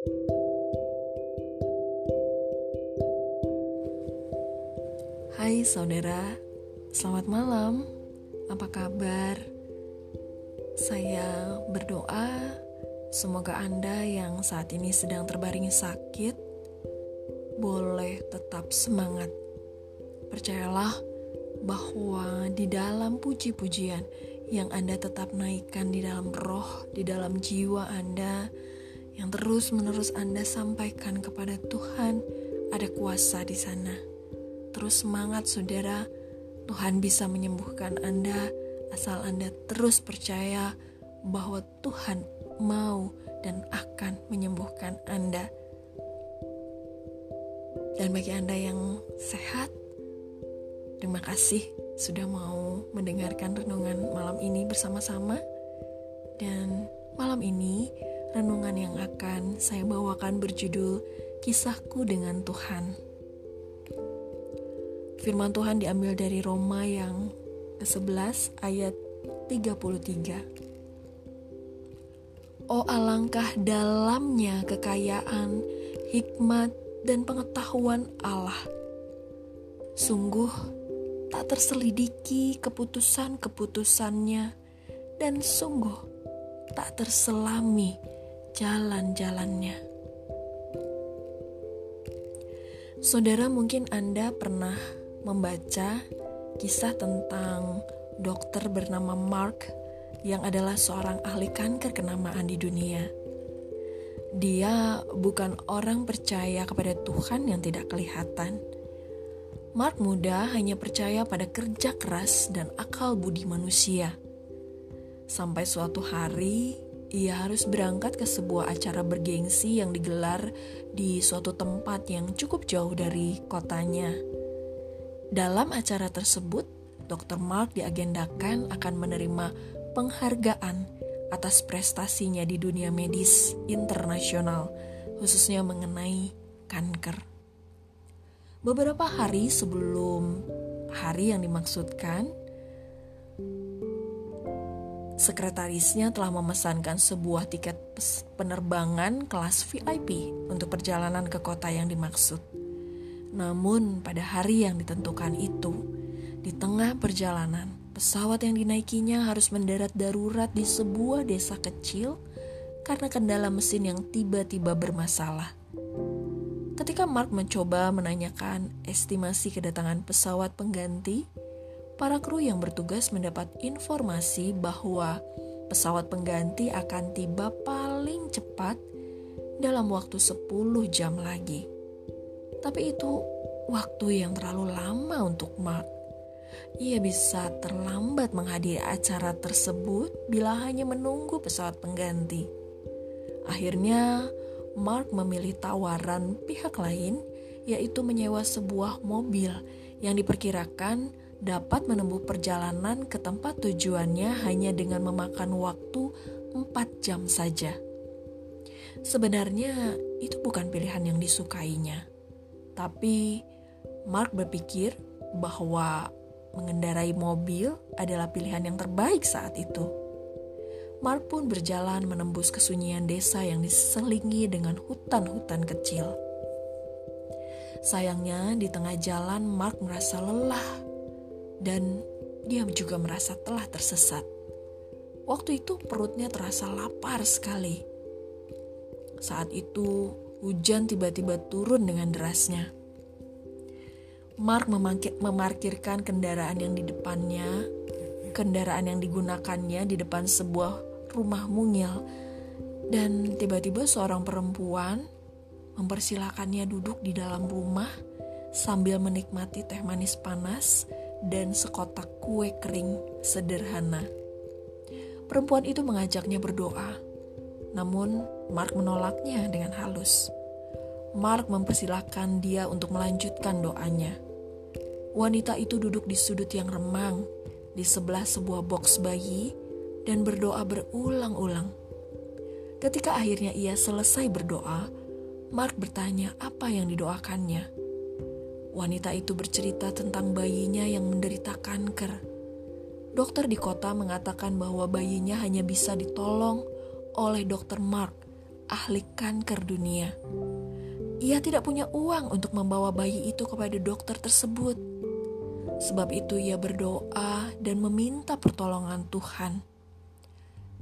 Hai saudara, selamat malam. Apa kabar? Saya berdoa semoga Anda yang saat ini sedang terbaring sakit boleh tetap semangat. Percayalah bahwa di dalam puji-pujian yang Anda tetap naikkan di dalam roh, di dalam jiwa Anda, yang terus-menerus Anda sampaikan kepada Tuhan, ada kuasa di sana Terus semangat saudara, Tuhan bisa menyembuhkan Anda asal Anda terus percaya bahwa Tuhan mau dan akan menyembuhkan Anda. Dan bagi Anda yang sehat, terima kasih sudah mau mendengarkan renungan malam ini bersama-sama. Dan malam ini, renungan yang akan saya bawakan berjudul Kisahku dengan Tuhan. Firman Tuhan diambil dari Roma yang ke-11 ayat 33. Oh alangkah dalamnya kekayaan, hikmat, dan pengetahuan Allah. Sungguh tak terselidiki keputusan-keputusannya dan sungguh tak terselami jalan-jalannya. Saudara mungkin Anda pernah membaca kisah tentang dokter bernama Mark yang adalah seorang ahli kanker kenamaan di dunia. Dia bukan orang percaya kepada Tuhan yang tidak kelihatan. Mark muda hanya percaya pada kerja keras dan akal budi manusia. Sampai suatu hari, ia harus berangkat ke sebuah acara bergengsi yang digelar di suatu tempat yang cukup jauh dari kotanya. Dalam acara tersebut, Dr. Mark diagendakan akan menerima penghargaan atas prestasinya di dunia medis internasional, khususnya mengenai kanker. Beberapa hari sebelum hari yang dimaksudkan, sekretarisnya telah memesankan sebuah tiket penerbangan kelas VIP untuk perjalanan ke kota yang dimaksud. Namun, pada hari yang ditentukan itu, di tengah perjalanan, pesawat yang dinaikinya harus mendarat darurat di sebuah desa kecil karena kendala mesin yang tiba-tiba bermasalah. Ketika Mark mencoba menanyakan estimasi kedatangan pesawat pengganti, para kru yang bertugas mendapat informasi bahwa pesawat pengganti akan tiba paling cepat dalam waktu 10 jam lagi. Tapi itu waktu yang terlalu lama untuk Mark. Ia bisa terlambat menghadiri acara tersebut bila hanya menunggu pesawat pengganti. Akhirnya, Mark memilih tawaran pihak lain, yaitu menyewa sebuah mobil yang diperkirakan dapat menempuh perjalanan ke tempat tujuannya hanya dengan memakan waktu 4 jam saja. Sebenarnya itu bukan pilihan yang disukainya. Tapi Mark berpikir bahwa mengendarai mobil adalah pilihan yang terbaik saat itu. Mark pun berjalan menembus kesunyian desa yang diselingi dengan hutan-hutan kecil. Sayangnya, di tengah jalan Mark merasa lelah dan dia juga merasa telah tersesat. Waktu itu perutnya terasa lapar sekali. Saat itu hujan tiba-tiba turun dengan derasnya. Mark memarkirkan kendaraan yang di depannya, kendaraan yang digunakannya di depan sebuah rumah mungil, dan tiba-tiba seorang perempuan mempersilahkannya duduk di dalam rumah sambil menikmati teh manis panas dan sekotak kue kering sederhana. Perempuan itu mengajaknya berdoa, namun Mark menolaknya dengan halus. Mark mempersilahkan dia untuk melanjutkan doanya. Wanita itu duduk di sudut yang remang, di sebelah sebuah box bayi, dan berdoa berulang-ulang. Ketika akhirnya ia selesai berdoa, Mark bertanya apa yang didoakannya. Wanita itu bercerita tentang bayinya yang menderita kanker. Dokter di kota mengatakan bahwa bayinya hanya bisa ditolong oleh dokter Mark ahli kanker dunia. Ia tidak punya uang untuk membawa bayi itu kepada dokter tersebut. Sebab itu ia berdoa dan meminta pertolongan Tuhan.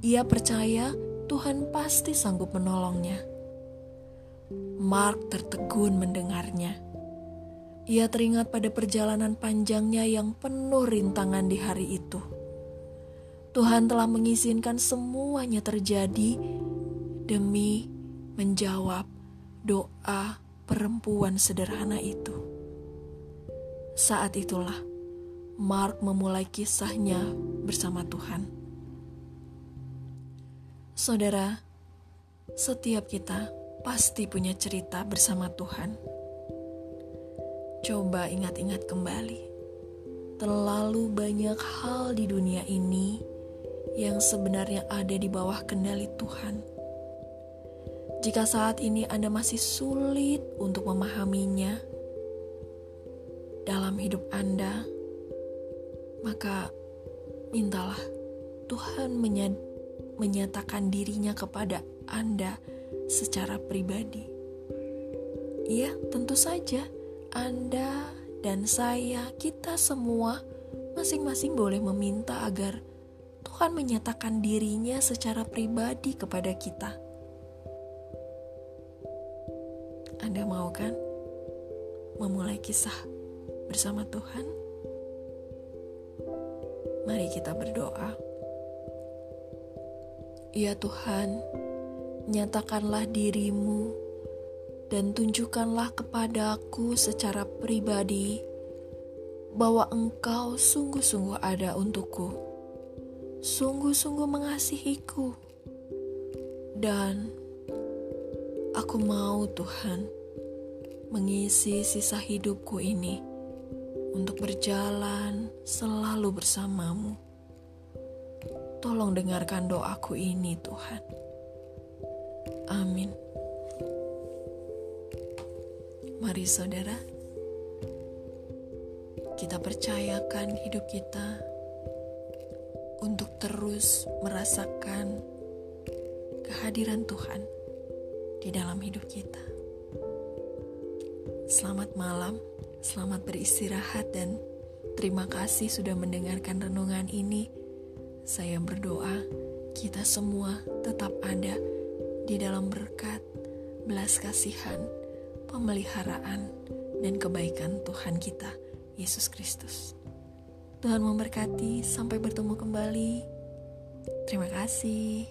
Ia percaya Tuhan pasti sanggup menolongnya. Mark tertegun mendengarnya. Ia teringat pada perjalanan panjangnya yang penuh rintangan di hari itu. Tuhan telah mengizinkan semuanya terjadi demi menjawab doa perempuan sederhana itu. Saat itulah Mark memulai kisahnya bersama Tuhan. Saudara, setiap kita pasti punya cerita bersama Tuhan. Coba ingat-ingat kembali. Terlalu banyak hal di dunia ini yang sebenarnya ada di bawah kendali Tuhan. Jika saat ini Anda masih sulit untuk memahaminya dalam hidup Anda, maka mintalah Tuhan menyatakan dirinya kepada Anda secara pribadi. Iya, tentu saja Anda dan saya, kita semua masing-masing boleh meminta agar Tuhan menyatakan dirinya secara pribadi kepada kita. Anda mau kan memulai kisah bersama Tuhan? Mari kita berdoa. Ya Tuhan, nyatakanlah dirimu dan tunjukkanlah kepadaku secara pribadi bahwa Engkau sungguh-sungguh ada untukku sungguh-sungguh mengasihiku. Dan aku mau Tuhan mengisi sisa hidupku ini untuk berjalan selalu bersamamu. Tolong dengarkan doaku ini Tuhan. Amin. Mari saudara, kita percayakan hidup kita untuk terus merasakan kehadiran Tuhan di dalam hidup kita. Selamat malam, selamat beristirahat, dan terima kasih sudah mendengarkan renungan ini. Saya berdoa kita semua tetap ada di dalam berkat, belas kasihan, pemeliharaan, dan kebaikan Tuhan kita, Yesus Kristus. Tuhan memberkati, sampai bertemu kembali. Terima kasih.